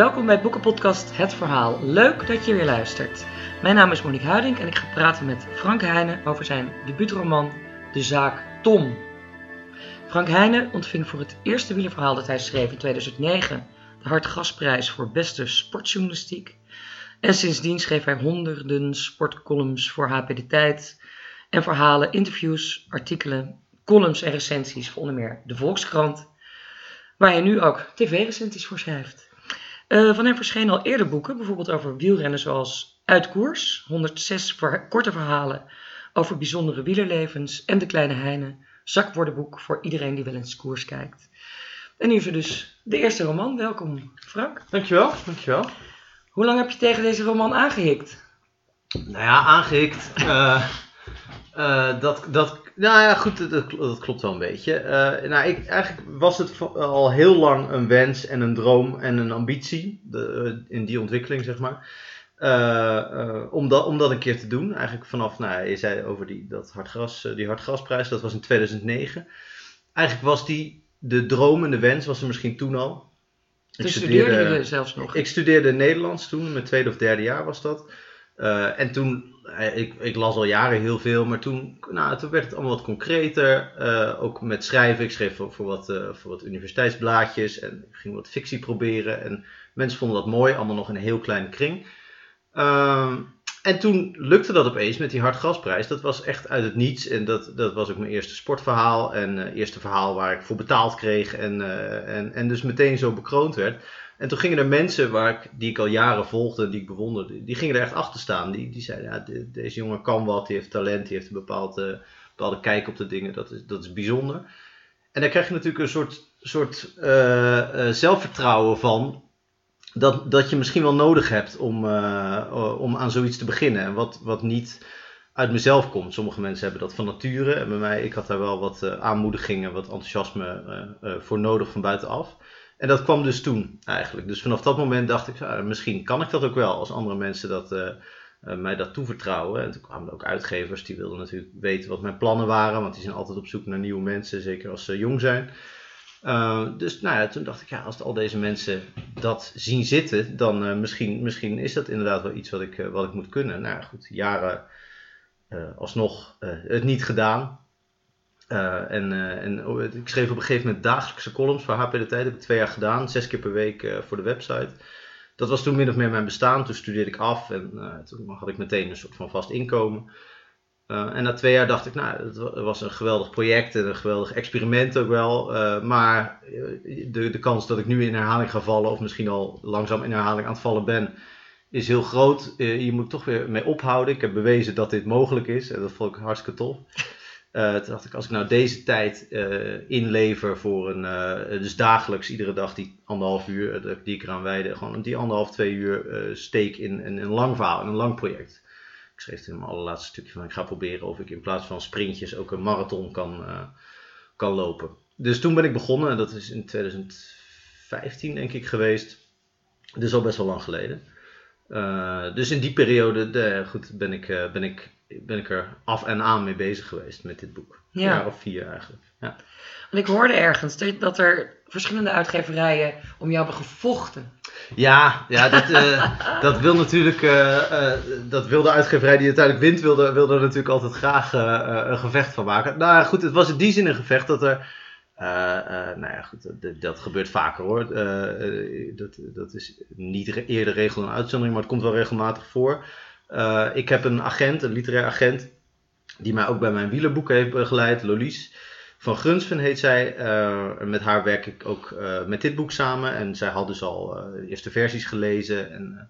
Welkom bij Boekenpodcast Het Verhaal. Leuk dat je weer luistert. Mijn naam is Monique Huiding en ik ga praten met Frank Heijnen over zijn debuutroman De Zaak Tom. Frank Heijnen ontving voor het eerste wielerverhaal dat hij schreef in 2009 de Hartgasprijs voor beste sportjournalistiek. En sindsdien schreef hij honderden sportcolumns voor HP De Tijd en verhalen, interviews, artikelen, columns en recensies voor onder meer de Volkskrant, waar hij nu ook tv-recensies voor schrijft. Uh, van hem verschenen al eerder boeken, bijvoorbeeld over wielrennen zoals Uit Koers, 106 korte verhalen over bijzondere wielerlevens en De Kleine Heine, zakwoordenboek voor iedereen die wel eens koers kijkt. En nu is er dus de eerste roman. Welkom Frank. Dankjewel, dankjewel. Hoe lang heb je tegen deze roman aangehikt? Nou ja, aangehikt. Uh, uh, dat, dat, nou ja, goed, dat, dat klopt wel een beetje. Uh, nou, ik, eigenlijk was het al heel lang een wens en een droom en een ambitie de, in die ontwikkeling, zeg maar. om, dat, om dat een keer te doen. Eigenlijk vanaf, nou, je zei over die, dat hartgras, die hartgrasprijs, dat was in 2009. Eigenlijk was die, de droom en de wens was er misschien toen al. Ik dus studeerde, studeerde zelfs nog? Ik studeerde Nederlands toen, mijn tweede of derde jaar was dat. Uh, en toen, ik, ik, las al jaren heel veel, maar toen, nou, werd het allemaal wat concreter. Uh, ook met schrijven. Ik schreef voor, wat, uh, voor wat universiteitsblaadjes en ging wat fictie proberen. En mensen vonden dat mooi, allemaal nog in een heel kleine kring. Ehm, en toen lukte dat opeens met die hartgasprijs. Dat was echt uit het niets. En dat, dat was ook mijn eerste sportverhaal. En eerste verhaal waar ik voor betaald kreeg. En, en, en dus meteen zo bekroond werd. En toen gingen er mensen waar ik, die ik al jaren volgde, die ik bewonderde, die gingen er echt achter staan. Die, die zeiden, ja, deze jongen kan wat, die heeft talent, die heeft een bepaalde, bepaalde kijk op de dingen. Dat is, dat is bijzonder. En daar krijg je natuurlijk een soort, soort uh, zelfvertrouwen van dat, dat je misschien wel nodig hebt om, uh, om aan zoiets te beginnen. En wat, wat niet uit mezelf komt. Sommige mensen hebben dat van nature. En bij mij, ik had daar wel wat aanmoedigingen, wat enthousiasme voor nodig van buitenaf. En dat kwam dus toen eigenlijk. Dus vanaf dat moment dacht ik, ah, misschien kan ik dat ook wel als andere mensen dat, mij dat toevertrouwen. En toen kwamen er ook uitgevers die wilden natuurlijk weten wat mijn plannen waren. Want die zijn altijd op zoek naar nieuwe mensen, zeker als ze jong zijn. Uh, dus nou ja, toen dacht ik, ja, als al deze mensen dat zien zitten, dan misschien, misschien is dat inderdaad wel iets wat ik, wat ik moet kunnen. Nou ja, goed, jaren alsnog het niet gedaan. En, en oh, ik schreef op een gegeven moment dagelijkse columns voor HP De Tijd. Dat heb ik twee jaar gedaan, zes keer per week voor de website. Dat was toen min of meer mijn bestaan. Toen studeerde ik af en toen had ik meteen een soort van vast inkomen. En na twee jaar dacht ik, nou, het was een geweldig project en een geweldig experiment ook wel. Maar de, de kans dat ik nu in herhaling ga vallen, of misschien al langzaam in herhaling aan het vallen ben, is heel groot. Je moet toch weer mee ophouden. Ik heb bewezen dat dit mogelijk is en dat vond ik hartstikke tof. Toen dacht ik, als ik nou deze tijd inlever voor een, dus dagelijks, iedere dag die anderhalf uur die ik eraan wijde, gewoon die anderhalf, twee uur steek in, een lang verhaal, een lang project ik schreef in mijn allerlaatste stukje van ik ga proberen of ik in plaats van sprintjes ook een marathon kan, kan lopen. Dus toen ben ik begonnen en dat is in 2015 denk ik geweest. Dus al best wel lang geleden. Dus in die periode de, goed, ben, ik, ben, ik, ben ik er af en aan mee bezig geweest met dit boek. Ja. Een jaar of vier eigenlijk. Ja. Want ik hoorde ergens dat er verschillende uitgeverijen om jou hebben gevochten. Ja, ja dat, uh, dat wil natuurlijk, uh, uh, dat wil de uitgeverij die uiteindelijk wint, wilde, wilde er natuurlijk altijd graag een gevecht van maken. Nou goed, het was in die zin een gevecht dat er, nou ja goed, dat, dat gebeurt vaker hoor. dat, dat is niet eerder regel een uitzondering, maar het komt wel regelmatig voor. Ik heb een agent, een literair agent, die mij ook bij mijn wielerboeken heeft begeleid, Lolies. Van Grunsven heet zij. Uh, met haar werk ik ook uh, met dit boek samen. En zij had dus al de eerste versies gelezen. En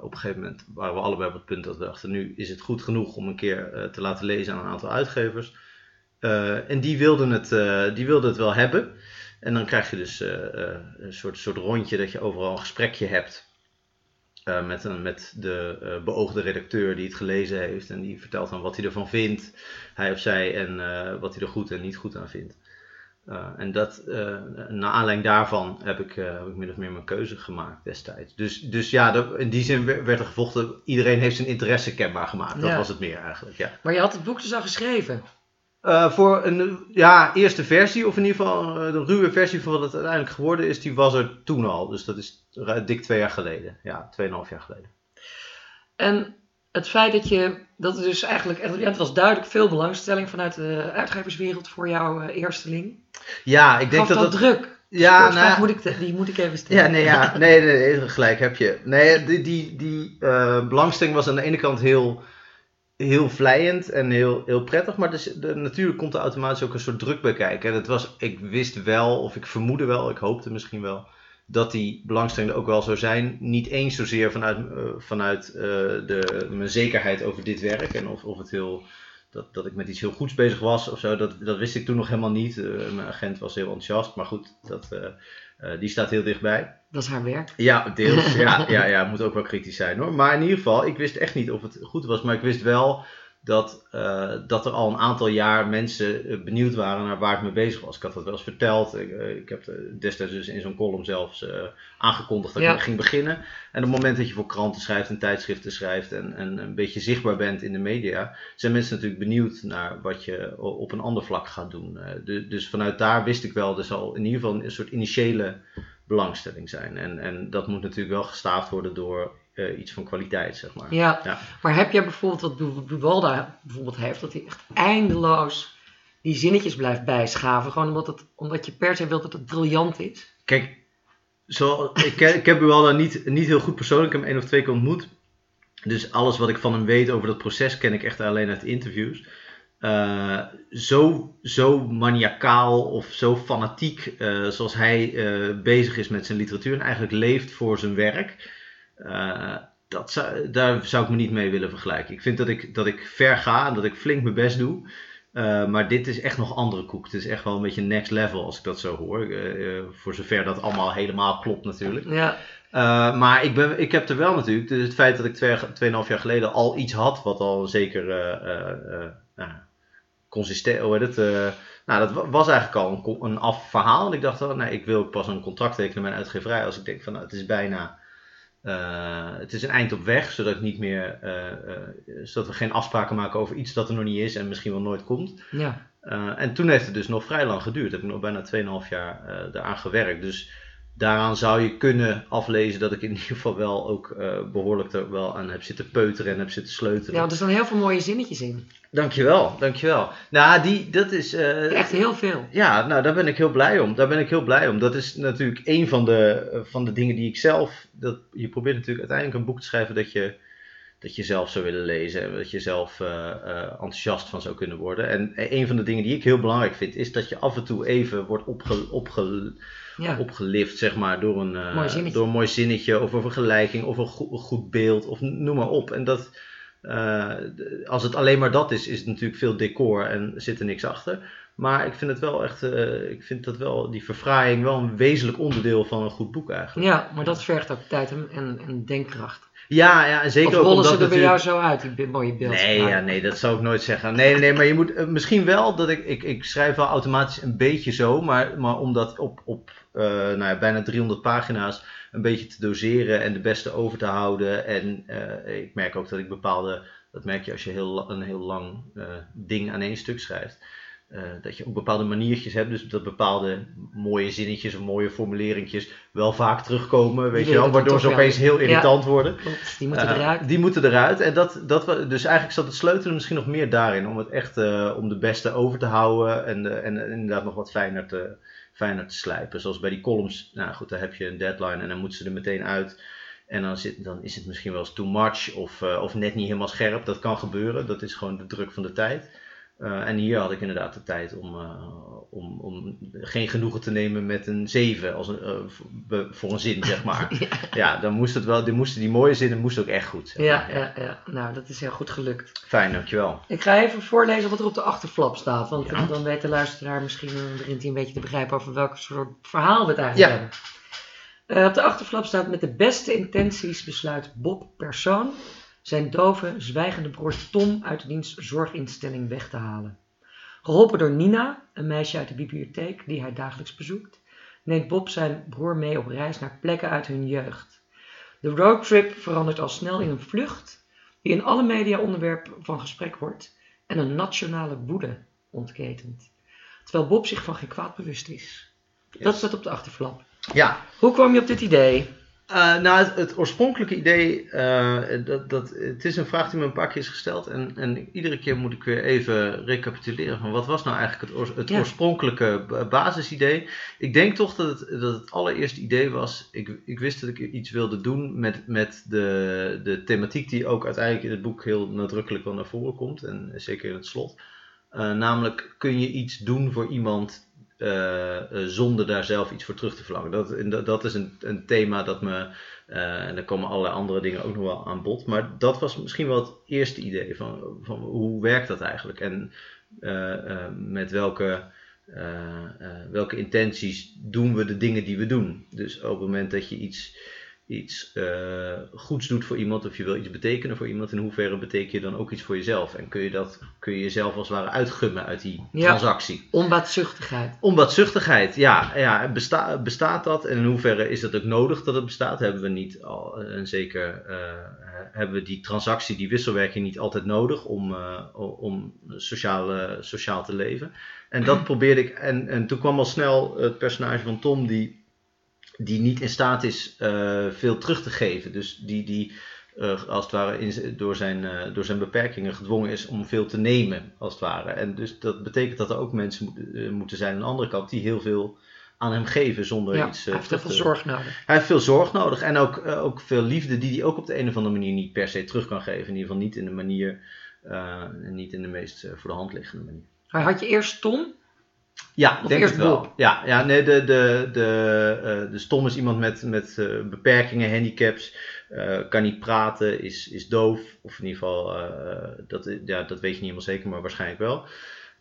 op een gegeven moment waren we allebei op het punt dat we dachten: nu is het goed genoeg om een keer te laten lezen aan een aantal uitgevers. en die wilden, het, die wilden het wel hebben. En dan krijg je dus een soort, soort rondje dat je overal een gesprekje hebt. Uh, met, een, met de uh, beoogde redacteur die het gelezen heeft. En die vertelt dan wat hij ervan vindt, hij of zij, en uh, wat hij er goed en niet goed aan vindt. en dat, naar aanleiding daarvan heb ik, heb ik min of meer mijn keuze gemaakt destijds. Dus, dus ja, dat, in die zin werd er gevochten. Iedereen heeft zijn interesse kenbaar gemaakt. Dat ja. was het meer eigenlijk. Ja. Maar je had het boek dus al geschreven? Uh, voor een ja, eerste versie, of in ieder geval uh, de ruwe versie van wat het uiteindelijk geworden is, die was er toen al. Dus dat is dik twee jaar geleden. Ja, tweeënhalf jaar geleden. En het feit dat je, dat er dus eigenlijk, ja, het was duidelijk veel belangstelling vanuit de uitgeverswereld voor jouw uh, eersteling. Ja, ik denk dat dat... druk. Ja, nou, moet ik die moet ik even stellen. Ja, nee, ja, nee, nee, nee, gelijk heb je. Nee, die, die, die belangstelling was aan de ene kant heel heel vlijend en heel, heel prettig. Maar dus, de, natuurlijk komt er automatisch ook een soort druk bij kijken. Dat was, ik wist wel, of ik vermoedde wel, ik hoopte misschien wel, dat die belangstelling ook wel zou zijn. Niet eens zozeer vanuit, uh, vanuit uh, de, mijn zekerheid over dit werk en of, of het heel. Dat, dat ik met iets heel goeds bezig was of zo, dat, dat wist ik toen nog helemaal niet. Uh, mijn agent was heel enthousiast, maar goed, dat, die staat heel dichtbij. Dat is haar werk. Ja, deels. ja, ja, ja, moet ook wel kritisch zijn hoor. Maar in ieder geval, ik wist echt niet of het goed was. Maar ik wist wel dat, uh, dat er al een aantal jaar mensen eh, benieuwd waren naar waar ik mee bezig was. Ik had dat wel eens verteld. Ik, uh, ik heb destijds dus in zo'n column zelfs uh, aangekondigd dat ja. ik ging beginnen. En op het moment dat je voor kranten schrijft en tijdschriften schrijft en, en een beetje zichtbaar bent in de media, zijn mensen natuurlijk benieuwd naar wat je op een ander vlak gaat doen. De, dus vanuit daar wist ik wel, er zal in ieder geval een soort initiële belangstelling zijn. En, en dat moet natuurlijk wel gestaafd worden door uh, iets van kwaliteit, zeg maar. Ja, ja. maar heb jij bijvoorbeeld wat Buwalda bijvoorbeeld heeft, dat hij echt eindeloos die zinnetjes blijft bijschaven, gewoon omdat, het, omdat je per se wilt dat het briljant is? Kijk, zo, ik, ik heb Buwalda niet, niet heel goed persoonlijk, ik heb hem één of twee keer ontmoet. Dus alles wat ik van hem weet over dat proces ken ik echt alleen uit interviews. Uh, zo, zo maniacaal of zo fanatiek uh, zoals hij bezig is met zijn literatuur en eigenlijk leeft voor zijn werk. Dat zou, daar zou ik me niet mee willen vergelijken. Ik vind dat ik, dat ik ver ga en dat ik flink mijn best doe. maar dit is echt nog andere koek. Het is echt wel een beetje next level als ik dat zo hoor. voor zover dat allemaal helemaal klopt natuurlijk. Ja. maar ik, ben, ik heb er wel natuurlijk, dus het feit dat ik twee, tweeënhalf jaar geleden al iets had, wat al zeker nou, consistent, hoe het? Uh, nou, dat was eigenlijk al een, een af verhaal. En ik dacht, oh, nee, ik wil pas een contract tekenen met een uitgeverij als ik denk van, nou, het is bijna, uh, het is een eind op weg, zodat niet meer, uh, zodat we geen afspraken maken over iets dat er nog niet is en misschien wel nooit komt. Ja. en toen heeft het dus nog vrij lang geduurd. Heb ik nog bijna 2,5 jaar daaraan gewerkt. Dus daaraan zou je kunnen aflezen dat ik in ieder geval wel ook uh, behoorlijk er wel aan heb zitten peuteren en heb zitten sleutelen. Ja, want er staan heel veel mooie zinnetjes in. Dankjewel, dankjewel. Nou, die, dat is... Uh, Echt heel veel. Ja, nou, daar ben ik heel blij om. Daar ben ik heel blij om. Dat is natuurlijk een van de, van de dingen die ik zelf... Dat, je probeert natuurlijk uiteindelijk een boek te schrijven dat je, dat je zelf zou willen lezen. En dat je zelf enthousiast van zou kunnen worden. En een van de dingen die ik heel belangrijk vind, is dat je af en toe even wordt opge, opge, ja. opgelift, zeg maar, door een, mooi door een mooi zinnetje of een vergelijking of een goed, een goed beeld of noem maar op. En dat uh, als het alleen maar dat is, is het natuurlijk veel decor en zit er niks achter. Maar ik vind het wel echt, uh, ik vind dat wel, die verfraaiing wel een wezenlijk onderdeel van een goed boek eigenlijk. Ja, maar dat vergt ook tijd en, en denkkracht. Ja, ja, en zeker of ook omdat ze er bij jou zo uit, die mooie beelden. Nee, ja, nee, dat zou ik nooit zeggen. Nee, nee, maar je moet, uh, misschien wel dat ik, ik, ik schrijf wel automatisch een beetje zo, maar, maar omdat op, op uh, nou ja, bijna 300 pagina's een beetje te doseren en de beste over te houden. En uh, ik merk ook dat ik bepaalde, dat merk je als je heel, een heel lang ding aan één stuk schrijft. Uh, dat je ook bepaalde maniertjes hebt, dus dat bepaalde mooie zinnetjes of mooie formuleringjes wel vaak terugkomen, weet je wel, waardoor ze opeens heel irritant ja, worden. Klopt, die moeten eruit. Die moeten eruit. En dat, dat, dus eigenlijk zat het sleutelen misschien nog meer daarin, om het echt, om de beste over te houden en, en inderdaad nog wat fijner te, fijner te slijpen. Zoals bij die columns, nou goed, daar heb je een deadline en dan moeten ze er meteen uit. En dan, zit, dan is het misschien wel eens too much of, of net niet helemaal scherp. Dat kan gebeuren, dat is gewoon de druk van de tijd. Uh, en hier had ik inderdaad de tijd om, uh, om, om geen genoegen te nemen met een 7 als een, uh, voor een zin, zeg maar. ja. ja, dan moest het wel, die, moesten, die mooie zinnen moesten ook echt goed. Ja, ja, ja, nou dat is heel goed gelukt. Fijn, dankjewel. Ik ga even voorlezen wat er op de achterflap staat, want ja. dan weet de luisteraar misschien, begint hij een beetje te begrijpen over welk soort verhaal we het eigenlijk ja. hebben. op de achterflap staat met de beste intenties besluit Bob Persoon zijn dove, zwijgende broer Tom uit diens zorginstelling weg te halen. Geholpen door Nina, een meisje uit de bibliotheek die hij dagelijks bezoekt, neemt Bob zijn broer mee op reis naar plekken uit hun jeugd. De roadtrip verandert al snel in een vlucht die in alle media onderwerp van gesprek wordt en een nationale woede ontketent. Terwijl Bob zich van geen kwaad bewust is. Dat staat op de achterflap. Ja, Hoe kwam je op dit idee? Eh, nou, het, het oorspronkelijke idee, eh, dat, dat, het is een vraag die me een paar keer is gesteld. En, en iedere keer moet ik weer even recapituleren van wat was nou eigenlijk het, oors- het Ja. oorspronkelijke ba- basisidee. Ik denk toch dat het, dat het allereerste idee was, ik, ik wist dat ik iets wilde doen met, met de, de thematiek die ook uiteindelijk in het boek heel nadrukkelijk wel naar voren komt. En zeker in het slot. Eh, namelijk, kun je iets doen voor iemand eh, eh, zonder daar zelf iets voor terug te verlangen. Dat, dat, is een, een thema dat me. eh, en er komen allerlei andere dingen ook nog wel aan bod. Maar dat was misschien wel het eerste idee van, van hoe werkt dat eigenlijk? En met welke, welke intenties doen we de dingen die we doen? Dus op het moment dat je iets, iets eh, goeds doet voor iemand of je wil iets betekenen voor iemand, in hoeverre beteken je dan ook iets voor jezelf? En kun je, dat, kun je jezelf als het ware uitgummen uit die Ja. transactie? Onbaatzuchtigheid. Onbaatzuchtigheid, ja, ja besta- bestaat dat en in hoeverre is dat ook nodig dat het bestaat? Hebben we niet al, en zeker eh, hebben we die transactie, die wisselwerking niet altijd nodig om, eh, om sociaal, eh, sociaal te leven? En dat probeerde ik, en, en toen kwam al snel het personage van Tom die, die niet in staat is eh, veel terug te geven. Dus die, die eh, als het ware in, door, zijn, eh, door zijn beperkingen gedwongen is om veel te nemen, als het ware. En dus dat betekent dat er ook mensen moet- moeten zijn aan de andere kant die heel veel aan hem geven zonder Ja, iets hij heeft veel zorg nodig. Hij heeft veel zorg nodig en ook, ook veel liefde die hij ook op de een of andere manier niet per se terug kan geven. In ieder geval niet in de manier, eh, niet in de meest voor de hand liggende manier. Maar had je eerst Tom? Ja, denk het wel. Ja, ja nee, de, de, de, eh, de Stom is iemand met, met eh, beperkingen, handicaps, eh, kan niet praten, is, is doof. Of in ieder geval, dat, ja, dat weet je niet helemaal zeker, maar waarschijnlijk wel.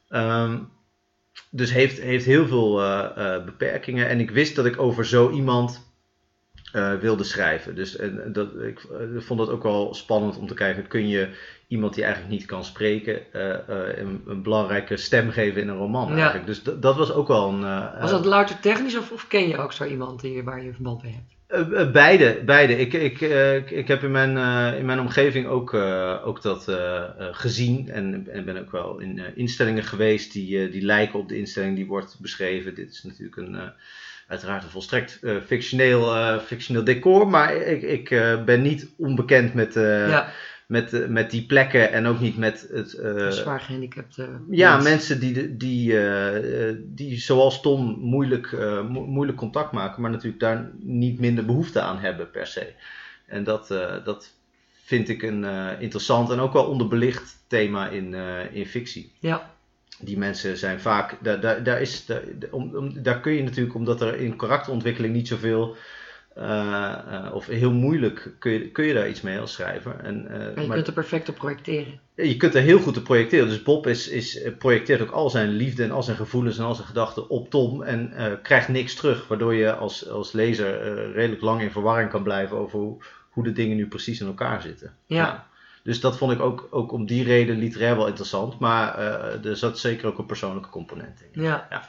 Ehm, dus heeft, heeft heel veel beperkingen. En ik wist dat ik over zo iemand eh, wilde schrijven. Dus en, dat, ik eh, vond dat ook wel spannend om te kijken, kun je iemand die eigenlijk niet kan spreken, eh, eh, een, een belangrijke stem geven in een roman Ja. eigenlijk. Dus dat- dat was ook wel een... eh, Was dat louter technisch of, of ken je ook zo iemand die, waar je verband mee hebt? eh, eh, beide, beide. Ik, ik, eh, ik, ik heb in mijn, eh, in mijn omgeving ook, eh, ook dat eh, eh, gezien. En, en ben ook wel in eh, instellingen geweest die, eh, die lijken op de instelling die wordt beschreven. Dit is natuurlijk een, eh, uiteraard een volstrekt eh, fictioneel, eh, fictioneel decor. Maar ik, ik eh, ben niet onbekend met, ja, met, met die plekken en ook niet met het... zwaar gehandicapte ja, mensen. mensen die, die, die zoals Tom moeilijk, mo- moeilijk contact maken, maar natuurlijk daar niet minder behoefte aan hebben per se. En dat, dat vind ik een interessant en ook wel onderbelicht thema in, in fictie. Ja, Die mensen zijn vaak, daar, daar, daar, is, daar, om, om, daar kun je natuurlijk, omdat er in karakterontwikkeling niet zoveel, eh, of heel moeilijk, kun je, kun je daar iets mee als schrijver. En, eh, en je maar- kunt er perfect op projecteren. je kunt er heel goed op projecteren. Dus Bob is, is, projecteert ook al zijn liefde en al zijn gevoelens en al zijn gedachten op Tom en krijgt niks terug. Waardoor je als, als lezer redelijk lang in verwarring kan blijven over hoe, hoe de dingen nu precies in elkaar zitten. Ja. Dus dat vond ik ook, ook om die reden literair wel interessant. Maar eh, er zat zeker ook een persoonlijke component in. Ja. Ja.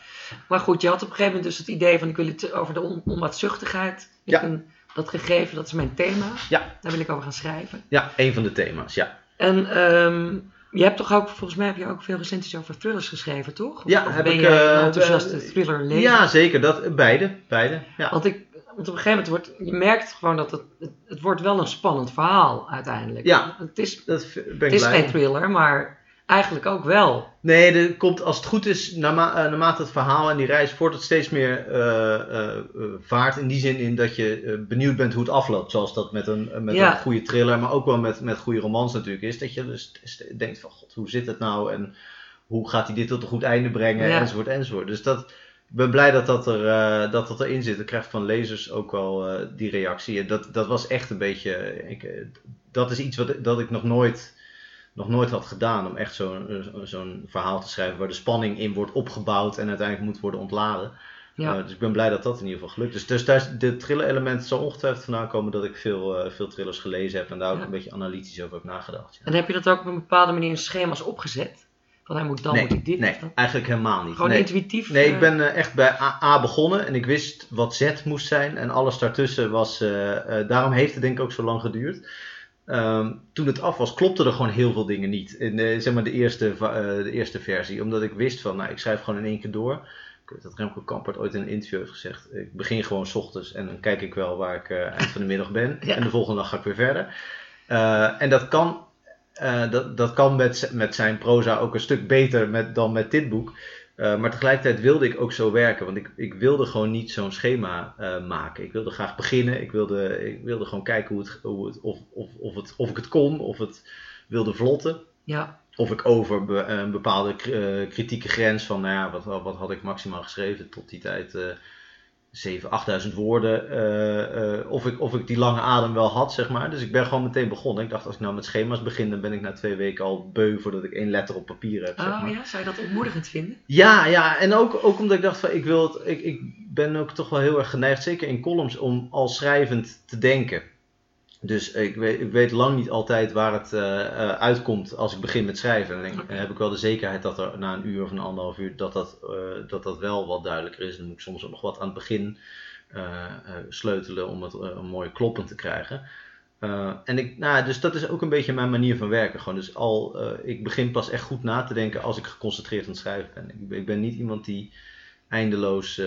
Maar goed, je had op een gegeven moment dus het idee van ik wil het over de on onbaatzuchtigheid. Ja. ben dat gegeven, dat is mijn thema. Ja. Daar wil ik over gaan schrijven. Ja, een van de thema's, ja. En ehm, je hebt toch ook, volgens mij heb je ook veel recensies over thrillers geschreven, toch? Of, Ja, of heb ben ik, je eh, een enthousiaste eh, thriller lezer? Ja, zeker. Dat, beide, beide. Ja. Want, ik, want op een gegeven moment wordt, je merkt gewoon dat het, het, het wordt wel een spannend verhaal uiteindelijk. Ja. Het is, Dat ben ik het is blij geen thriller, maar eigenlijk ook wel. Nee, er komt, als het goed is, naarma- eh, naarmate het verhaal en die reis voordat het steeds meer eh, eh, vaart. In die zin in dat je benieuwd bent hoe het afloopt. Zoals dat met een, met Ja. een goede thriller, maar ook wel met, met goede romans natuurlijk is. Dat je dus denkt van, god, hoe zit het nou? En hoe gaat hij dit tot een goed einde brengen? Ja. Enzovoort, enzovoort. Dus dat, ik ben blij dat dat, er, eh, dat dat erin zit. Ik krijg van lezers ook wel eh, die reactie. En dat, dat was echt een beetje... Ik, eh, dat is iets wat, dat ik nog nooit nog nooit had gedaan. Om echt zo'n zo'n verhaal te schrijven waar de spanning in wordt opgebouwd en uiteindelijk moet worden ontladen. Ja. Dus ik ben blij dat dat in ieder geval gelukt is. Dus daar de thriller-element zal ongetwijfeld vandaan komen dat ik veel, veel thrillers gelezen heb en daar ook Ja. een beetje analytisch over heb nagedacht. Ja. En heb je dat ook op een bepaalde manier in schema's opgezet? Van hij moet dan, moet ik dit nee eigenlijk helemaal niet. Gewoon nee. intuïtief? Nee, eh, ik ben eh, echt bij A, A begonnen en ik wist wat Z moest zijn en alles daartussen was. eh, eh, daarom heeft het denk ik ook zo lang geduurd. Ehm, toen het af was, klopte er gewoon heel veel dingen niet. In de, zeg maar de eerste, eh, de eerste versie. Omdat ik wist van, nou, ik schrijf gewoon in één keer door. Ik weet dat Remco Kampert ooit in een interview heeft gezegd. Ik begin gewoon 's ochtends en dan kijk ik wel waar ik eh, eind van de middag ben. Ja. En de volgende dag ga ik weer verder. Eh, en dat kan, eh, dat, dat kan met, met zijn proza ook een stuk beter met, dan met dit boek. Eh, maar tegelijkertijd wilde ik ook zo werken. Want ik, ik wilde gewoon niet zo'n schema eh, maken. Ik wilde graag beginnen. Ik wilde, ik wilde gewoon kijken hoe het, hoe het, of, of, of, het, of ik het kon. Of het wilde vlotten. Ja, Of ik over be- een bepaalde kritieke grens van, nou ja, wat, wat had ik maximaal geschreven tot die tijd? Eh 7.000, 8.000 woorden. eh, eh, of, ik, of ik die lange adem wel had, zeg maar. Dus ik ben gewoon meteen begonnen. Ik dacht, als ik nou met schema's begin, dan ben ik na twee weken al beu voordat ik één letter op papier heb. Zeg oh maar. ja, zou je dat ontmoedigend vinden? Ja, ja, en ook, ook omdat ik dacht van ik wil het, ik, ik ben ook toch wel heel erg geneigd, zeker in columns, om al schrijvend te denken. Dus ik weet, ik weet lang niet altijd waar het eh, eh, uitkomt als ik begin met schrijven. En dan denk, heb ik wel de zekerheid dat er na een uur of een anderhalf uur dat dat, eh, dat, dat wel wat duidelijker is. Dan moet ik soms ook nog wat aan het begin sleutelen om het eh, mooi kloppend te krijgen. En ik, nou, dus dat is ook een beetje mijn manier van werken. Gewoon. Dus al, ik begin pas echt goed na te denken als ik geconcentreerd aan het schrijven ben. Ik, ben- ik ben niet iemand die eindeloos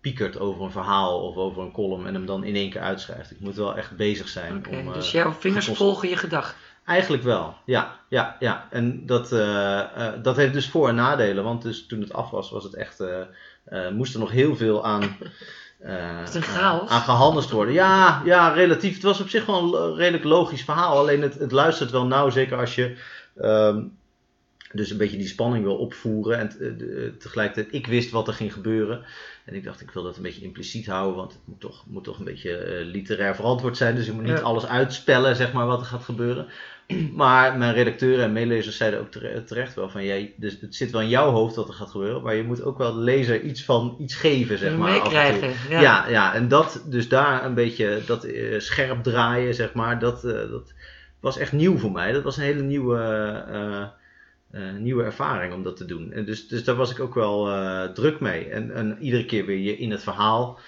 piekert over een verhaal of over een column en hem dan in één keer uitschrijft. Ik moet wel echt bezig zijn. Om, eh, dus jouw vingers volgen je gedachten. Eigenlijk wel, ja, ja, ja. En dat, eh, eh, dat heeft dus voor- en nadelen, want dus toen het af was, was het echt, eh, eh, moest er nog heel veel aan, eh, aan gehandeld worden. Ja, ja, relatief. Het was op zich wel een redelijk logisch verhaal, alleen het, het luistert wel nauw, zeker als je ehm, dus een beetje die spanning wil opvoeren. En eh, tegelijkertijd, ik wist wat er ging gebeuren. En ik dacht, ik wil dat een beetje impliciet houden, want het moet toch, moet toch een beetje eh, literair verantwoord zijn. Dus je moet niet Ja. alles uitspellen, zeg maar, wat er gaat gebeuren. Maar mijn redacteuren en meelezers zeiden ook tere- terecht wel van, jij, dus het zit wel in jouw hoofd wat er gaat gebeuren, maar je moet ook wel de lezer iets van iets geven, zeg maar. Meekrijgen. Ja. Ja, ja, en dat, dus daar een beetje dat eh, scherp draaien, zeg maar, dat, eh, dat was echt nieuw voor mij. Dat was een hele nieuwe, nieuwe ervaring om dat te doen. En dus, dus daar was ik ook wel eh, druk mee. En, en iedere keer weer je in het verhaal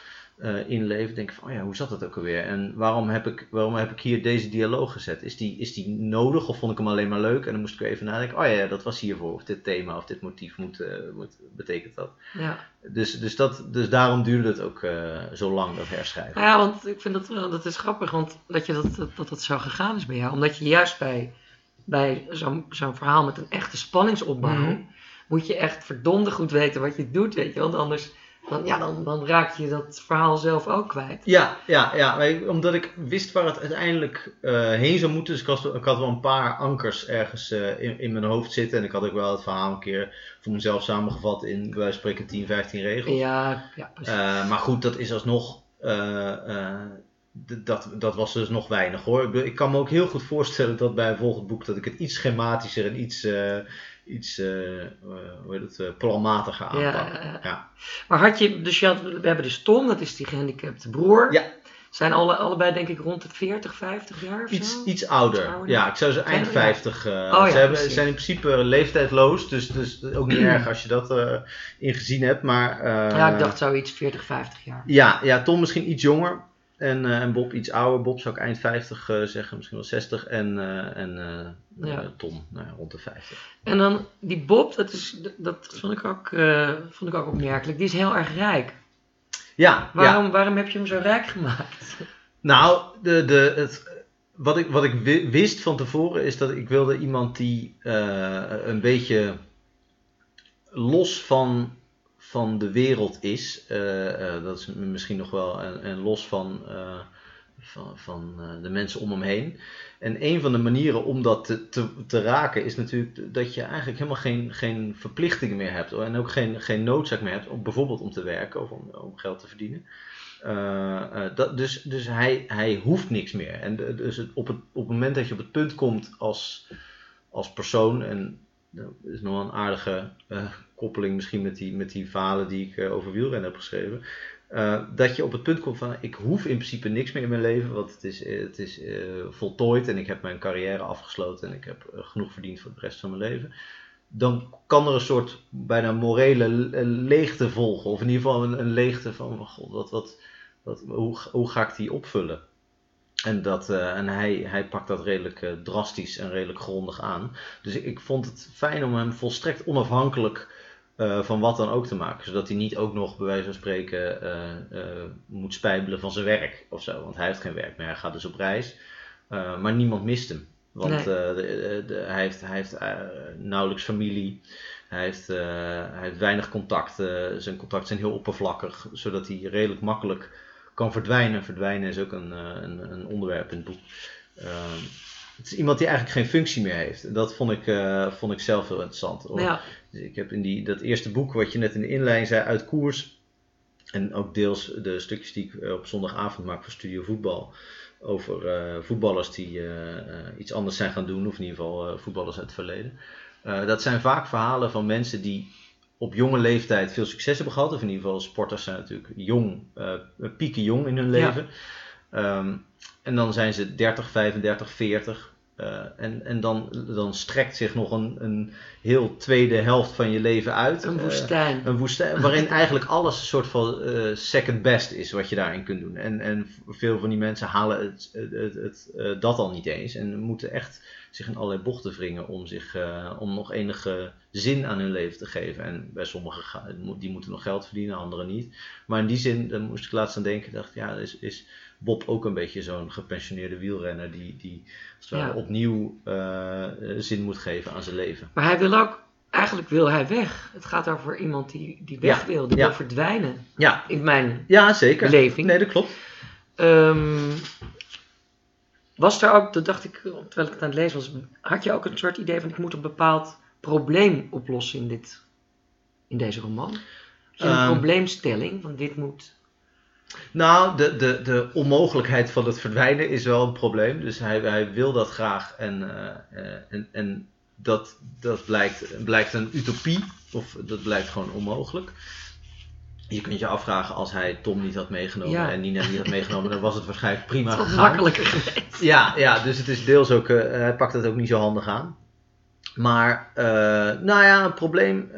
eh inleven, denk ik van, oh ja, hoe zat dat ook alweer? En waarom heb ik, waarom heb ik hier deze dialoog gezet? Is die, is die nodig of vond ik hem alleen maar leuk? En dan moest ik even nadenken, oh ja, dat was hiervoor, of dit thema of dit motief moet, eh, moet, betekent dat. Ja. Dus, dus, dat, dus daarom duurde het ook eh, zo lang, dat herschrijven. Nou ja, want ik vind dat wel, dat is grappig, want dat je dat, dat, dat, dat zo gegaan is bij jou. Omdat je juist bij, bij zo'n zo'n verhaal met een echte spanningsopbouw, Mhm. moet je echt verdomde goed weten wat je doet, weet je. Want anders, dan, ja, dan, dan raak je dat verhaal zelf ook kwijt. Ja, ja, ja. omdat ik wist waar het uiteindelijk eh, heen zou moeten. Dus ik had, ik had wel een paar ankers ergens eh, in, in mijn hoofd zitten. En ik had ook wel het verhaal een keer voor mezelf samengevat in, bij wijze van spreken, 10, 15 regels. Ja, ja precies. Eh, maar goed, dat is alsnog. d- dat, dat was dus nog weinig hoor. Ik, ik kan me ook heel goed voorstellen dat bij een volgend boek dat ik het iets schematischer en iets, eh, iets eh, eh, hoe heet het, planmatiger aanpak. Ja, ja, ja. Maar had je, dus je had, we hebben dus Tom, dat is die gehandicapte broer. Ja. Zijn alle, allebei denk ik rond de 40, 50 jaar of Iets, zo? iets ouder. Iets ouder. Ja, ik zou ze eind ja. 50. eh Oh ja, ze hebben, zijn in principe leeftijdloos, dus, dus ook niet erg als je dat eh ingezien hebt. Maar, ja, ik dacht zoiets 40, 50 jaar. ja, ja, Tom misschien iets jonger en, eh, en Bob iets ouder. Bob zou ik eind 50 eh, zeggen, misschien wel 60. En, eh, en Ja. Tom nou ja, rond de 50. En dan die Bob, dat, is, dat vond, ik ook, vond ik ook opmerkelijk. Die is heel erg rijk. Ja, ja. Waarom, waarom heb je hem zo rijk gemaakt? Nou, de, de, het, wat ik, wat ik wi- wist van tevoren is dat ik wilde iemand die een beetje los van, van de wereld is. Eh, eh, dat is misschien nog wel. En, los van, eh, van, van de mensen om hem heen. En een van de manieren om dat te, te, te raken is natuurlijk dat je eigenlijk helemaal geen, geen verplichtingen meer hebt. En ook geen, geen noodzaak meer hebt om bijvoorbeeld om te werken of om, om geld te verdienen. Dat, dus dus hij, hij hoeft niks meer. En dus op, het, op het moment dat je op het punt komt als, als persoon, en dat is nog wel een aardige koppeling misschien met die, met die verhalen die ik eh, over wielrennen heb geschreven, eh, dat je op het punt komt van ik hoef in principe niks meer in mijn leven, want het is, eh, het is voltooid en ik heb mijn carrière afgesloten en ik heb genoeg verdiend voor de rest van mijn leven. Dan kan er een soort bijna morele le- leegte volgen. Of in ieder geval een, leegte van, god, wat, wat, wat, hoe, hoe ga ik die opvullen? En, dat, en hij, hij pakt dat redelijk drastisch en redelijk grondig aan. Dus ik, ik vond het fijn om hem volstrekt onafhankelijk eh, van wat dan ook te maken. Zodat hij niet ook nog, bij wijze van spreken, eh, eh, moet spijbelen van zijn werk of zo. Want hij heeft geen werk meer, hij gaat dus op reis. Maar niemand mist hem. Want Nee. de, de- hij heeft, hij heeft nauwelijks familie. Hij heeft, hij heeft weinig contacten. Zijn contacten zijn heel oppervlakkig. Zodat hij redelijk makkelijk kan verdwijnen. Verdwijnen is ook een, een, een onderwerp in het boek. Het is iemand die eigenlijk geen functie meer heeft. En dat vond ik, eh, vond ik zelf heel interessant. Ja, Dus ik heb in die, dat eerste boek, wat je net in de inleiding zei, uit koers. En ook deels de stukjes die ik eh, op zondagavond maak voor Studio Voetbal. Over eh, voetballers die iets anders zijn gaan doen, of in ieder geval voetballers uit het verleden. Dat zijn vaak verhalen van mensen die op jonge leeftijd veel succes hebben gehad. Of in ieder geval sporters zijn natuurlijk jong, pieken jong in hun Ja. leven. Ehm, en dan zijn ze 30, 35, 40. Eh, en en dan, dan strekt zich nog een, een heel tweede helft van je leven uit. een Eh, woestijn. een woestijn waarin eigenlijk alles een soort van eh, second best is wat je daarin kunt doen. En, en veel van die mensen halen het, het, het, het, dat al niet eens. En moeten echt zich in allerlei bochten wringen om, zich, om nog enige zin aan hun leven te geven. En bij sommigen die moeten nog geld verdienen, anderen niet. Maar in die zin, daar moest ik laatst aan denken. dacht ja, is, is Bob ook een beetje zo'n gepensioneerde wielrenner die, die als het ware Ja. opnieuw eh, zin moet geven aan zijn leven. Maar hij wil ook, eigenlijk wil hij weg. Het gaat over iemand die, die weg Ja, wil, die ja. wil verdwijnen. Ja, In mijn ja zeker. beleving. Nee, dat klopt. Ehm, was er ook, dat dacht ik terwijl ik het aan het lezen was, had je ook een soort idee van ik moet een bepaald probleem oplossen in, dit, in deze roman? Een Ehm. probleemstelling van dit moet. Nou, de, de, de onmogelijkheid van het verdwijnen is wel een probleem. Dus hij, hij wil dat graag en, eh, eh, en, en dat, dat blijkt, blijkt een utopie, of dat blijkt gewoon onmogelijk. Je kunt je afvragen, als hij Tom niet had meegenomen Ja. en Nina niet had meegenomen, dan was het waarschijnlijk prima gegaan. makkelijker geweest. Ja, ja, dus het is deels ook, eh, hij pakt het ook niet zo handig aan. Maar, nou ja, een probleem,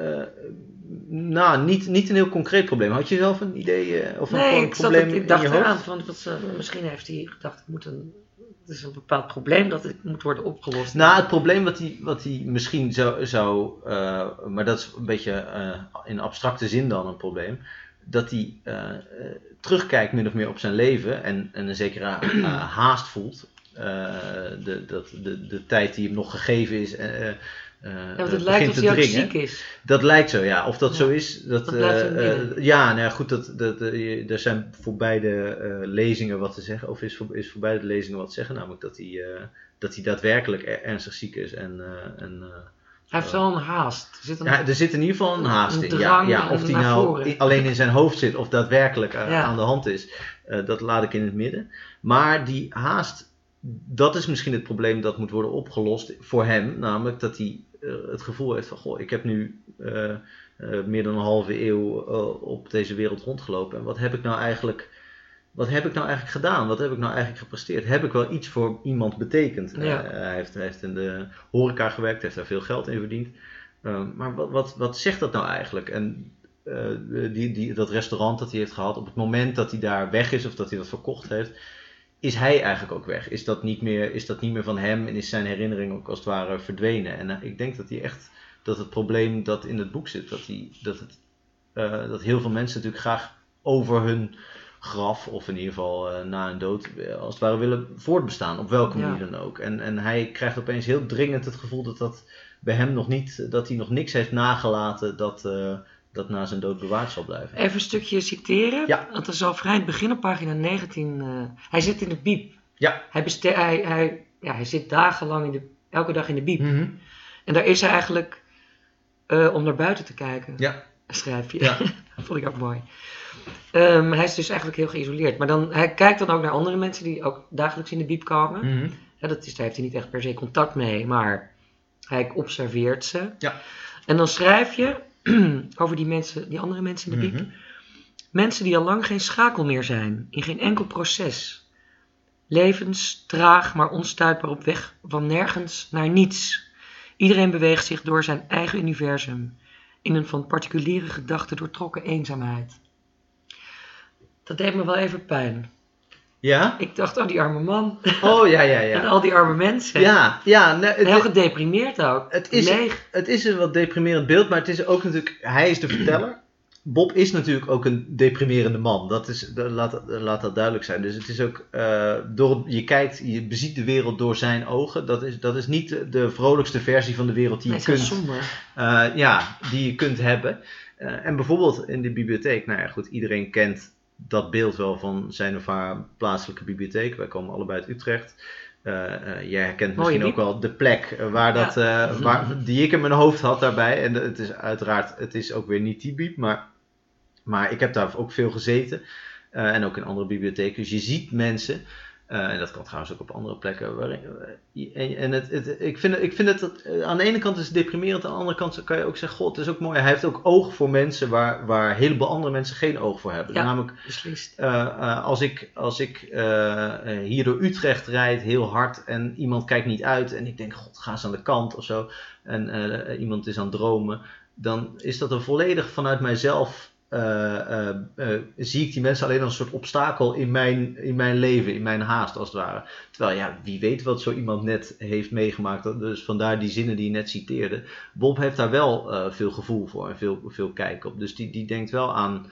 nou, niet, niet een heel concreet probleem. Had je zelf een idee eh, of een, Nee, ik, probleem ik in dacht je eraan van, wat, ze- misschien heeft hij gedacht, ik moet een, het is een bepaald probleem dat het moet worden opgelost. Nou, het probleem wat hij, wat hij misschien zou, zou eh, maar dat is een beetje eh, in abstracte zin dan een probleem, dat hij eh, eh, terugkijkt min of meer op zijn leven en, en een zekere eh, haast voelt. Eh, de, dat, de, de tijd die hem nog gegeven is, eh, eh, ja, want het eh, lijkt alsof hij ook ziek is. Dat lijkt zo, ja. Of dat Ja. zo is, dat, eh, eh, ja, nou ja, goed, dat, dat, eh, er zijn voor beide eh, lezingen wat te zeggen, of is voor, is voor beide lezingen wat te zeggen, namelijk dat hij, eh, dat hij daadwerkelijk er- ernstig ziek is. En, eh, en, eh, Hij heeft wel een haast. Er zit een, ja, er zit in ieder geval een haast in. Ja, ja, of die nou voren. alleen in zijn hoofd zit of daadwerkelijk eh, Ja. aan de hand is, eh, dat laat ik in het midden. Maar die haast, dat is misschien het probleem dat moet worden opgelost voor hem. Namelijk dat hij eh, het gevoel heeft van, goh, ik heb nu eh, eh, meer dan een halve eeuw op deze wereld rondgelopen. En wat heb ik nou eigenlijk... Wat heb ik nou eigenlijk gedaan? Wat heb ik nou eigenlijk gepresteerd? Heb ik wel iets voor iemand betekend? Ja. Hij, heeft, hij heeft in de horeca gewerkt, heeft daar veel geld in verdiend. Ehm, maar wat, wat, wat zegt dat nou eigenlijk? En die, die, dat restaurant dat hij heeft gehad, op het moment dat hij daar weg is of dat hij dat verkocht heeft, is hij eigenlijk ook weg? Is dat niet meer, is dat niet meer van hem en is zijn herinnering ook als het ware verdwenen? En eh, ik denk dat hij echt, dat het probleem dat in het boek zit, dat, hij, dat, het, eh, dat heel veel mensen natuurlijk graag over hun graf, of in ieder geval eh, na hun dood, als het ware willen voortbestaan, op welke Ja. manier dan ook. En, en hij krijgt opeens heel dringend het gevoel dat dat bij hem nog niet, dat hij nog niks heeft nagelaten dat, dat na zijn dood bewaard zal blijven. Even een stukje citeren. Ja. Dat is al vrij in het begin op pagina 19. eh, hij zit in de biep. Ja. Hij, hij, hij, ja, hij zit dagenlang in de, elke dag in de biep. Mhm. En daar is hij eigenlijk eh, om naar buiten te kijken. Ja. Schrijf je. Ja. dat vond ik ook mooi. Ehm, hij is dus eigenlijk heel geïsoleerd. Maar dan, hij kijkt dan ook naar andere mensen die ook dagelijks in de biep komen. Mhm. Ja, dat is, daar heeft hij niet echt per se contact mee, maar hij observeert ze. Ja. En dan schrijf je over die, mensen, die andere mensen in de biep. Mhm. Mensen die al lang geen schakel meer zijn, in geen enkel proces. Levens, traag, maar onstuitbaar op weg van nergens naar niets. Iedereen beweegt zich door zijn eigen universum, in een van particuliere gedachten doortrokken eenzaamheid. Dat deed me wel even pijn. Ja? Ik dacht, oh, die arme man. Oh, ja, ja, En ja. al die arme mensen. Ja, ja. En heel het, gedeprimeerd ook. het is- Leeg. het is een wat deprimerend beeld, maar het is ook natuurlijk... Hij is de verteller. Bob is natuurlijk ook een deprimerende man. Dat is, laat, laat dat duidelijk zijn. Dus het is ook... eh, door, je kijkt, je beziet de wereld door zijn ogen. Dat is, dat is niet de, vrolijkste versie van de wereld die Nee, je het kunt... somber. Eh, ja, die je kunt hebben. Eh, en bijvoorbeeld in de bibliotheek, nou ja, goed, iedereen kent dat beeld wel van zijn of haar plaatselijke bibliotheek. Wij komen allebei uit Utrecht. Eh, jij herkent Mooie misschien ook wel de plek waar dat, eh, waar, die ik in mijn hoofd had daarbij. En het is uiteraard, het is ook weer niet die biep, maar, maar ik heb daar ook veel gezeten. En ook in andere bibliotheken. Dus je ziet mensen, en dat kan trouwens ook op andere plekken. Waarin, en het, het, ik, vind, ik vind het, dat, eh, aan de ene kant is het deprimerend, aan de andere kant kan je ook zeggen, god, het is ook mooi. Hij heeft ook oog voor mensen waar, waar een heleboel andere mensen geen oog voor hebben. Ja. Namelijk, eh, eh, als ik, als ik eh, eh, hier door Utrecht rijd, heel hard, en iemand kijkt niet uit, en ik denk, god, ga eens aan de kant of zo, en eh, iemand is aan het dromen, dan is dat een volledig vanuit mijzelf. Eh, eh, eh, zie ik die mensen alleen als een soort obstakel in mijn, in mijn leven, in mijn haast als het ware. Terwijl ja, wie weet wat zo iemand net heeft meegemaakt. Dus vandaar die zinnen die je net citeerde. Bob heeft daar wel veel gevoel voor en veel, veel kijk op. Dus die, die denkt wel aan,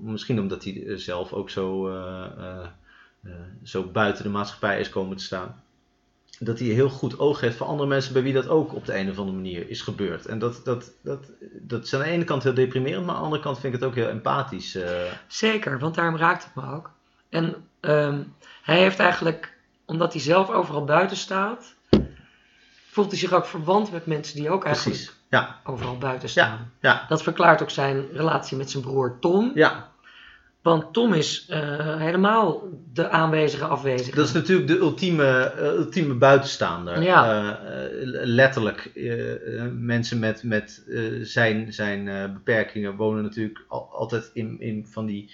misschien omdat hij zelf ook zo, zo buiten de maatschappij is komen te staan. Dat hij heel goed oog heeft voor andere mensen bij wie dat ook op de een of andere manier is gebeurd. En dat, dat, dat, dat is aan de ene kant heel deprimerend, maar aan de andere kant vind ik het ook heel empathisch. eh. Zeker, want daarom raakt het me ook. En ehm, hij heeft eigenlijk, omdat hij zelf overal buiten staat, voelt hij zich ook verwant met mensen die ook eigenlijk precies. Ja, overal buiten staan. ja, Dat verklaart ook zijn relatie met zijn broer Tom. ja. Want Tom is eh, helemaal de aanwezige afwezige. Dat is natuurlijk de ultieme, eh, ultieme buitenstaander. Ja. Eh, letterlijk, mensen met, met zijn, zijn beperkingen wonen natuurlijk al- altijd in, in van die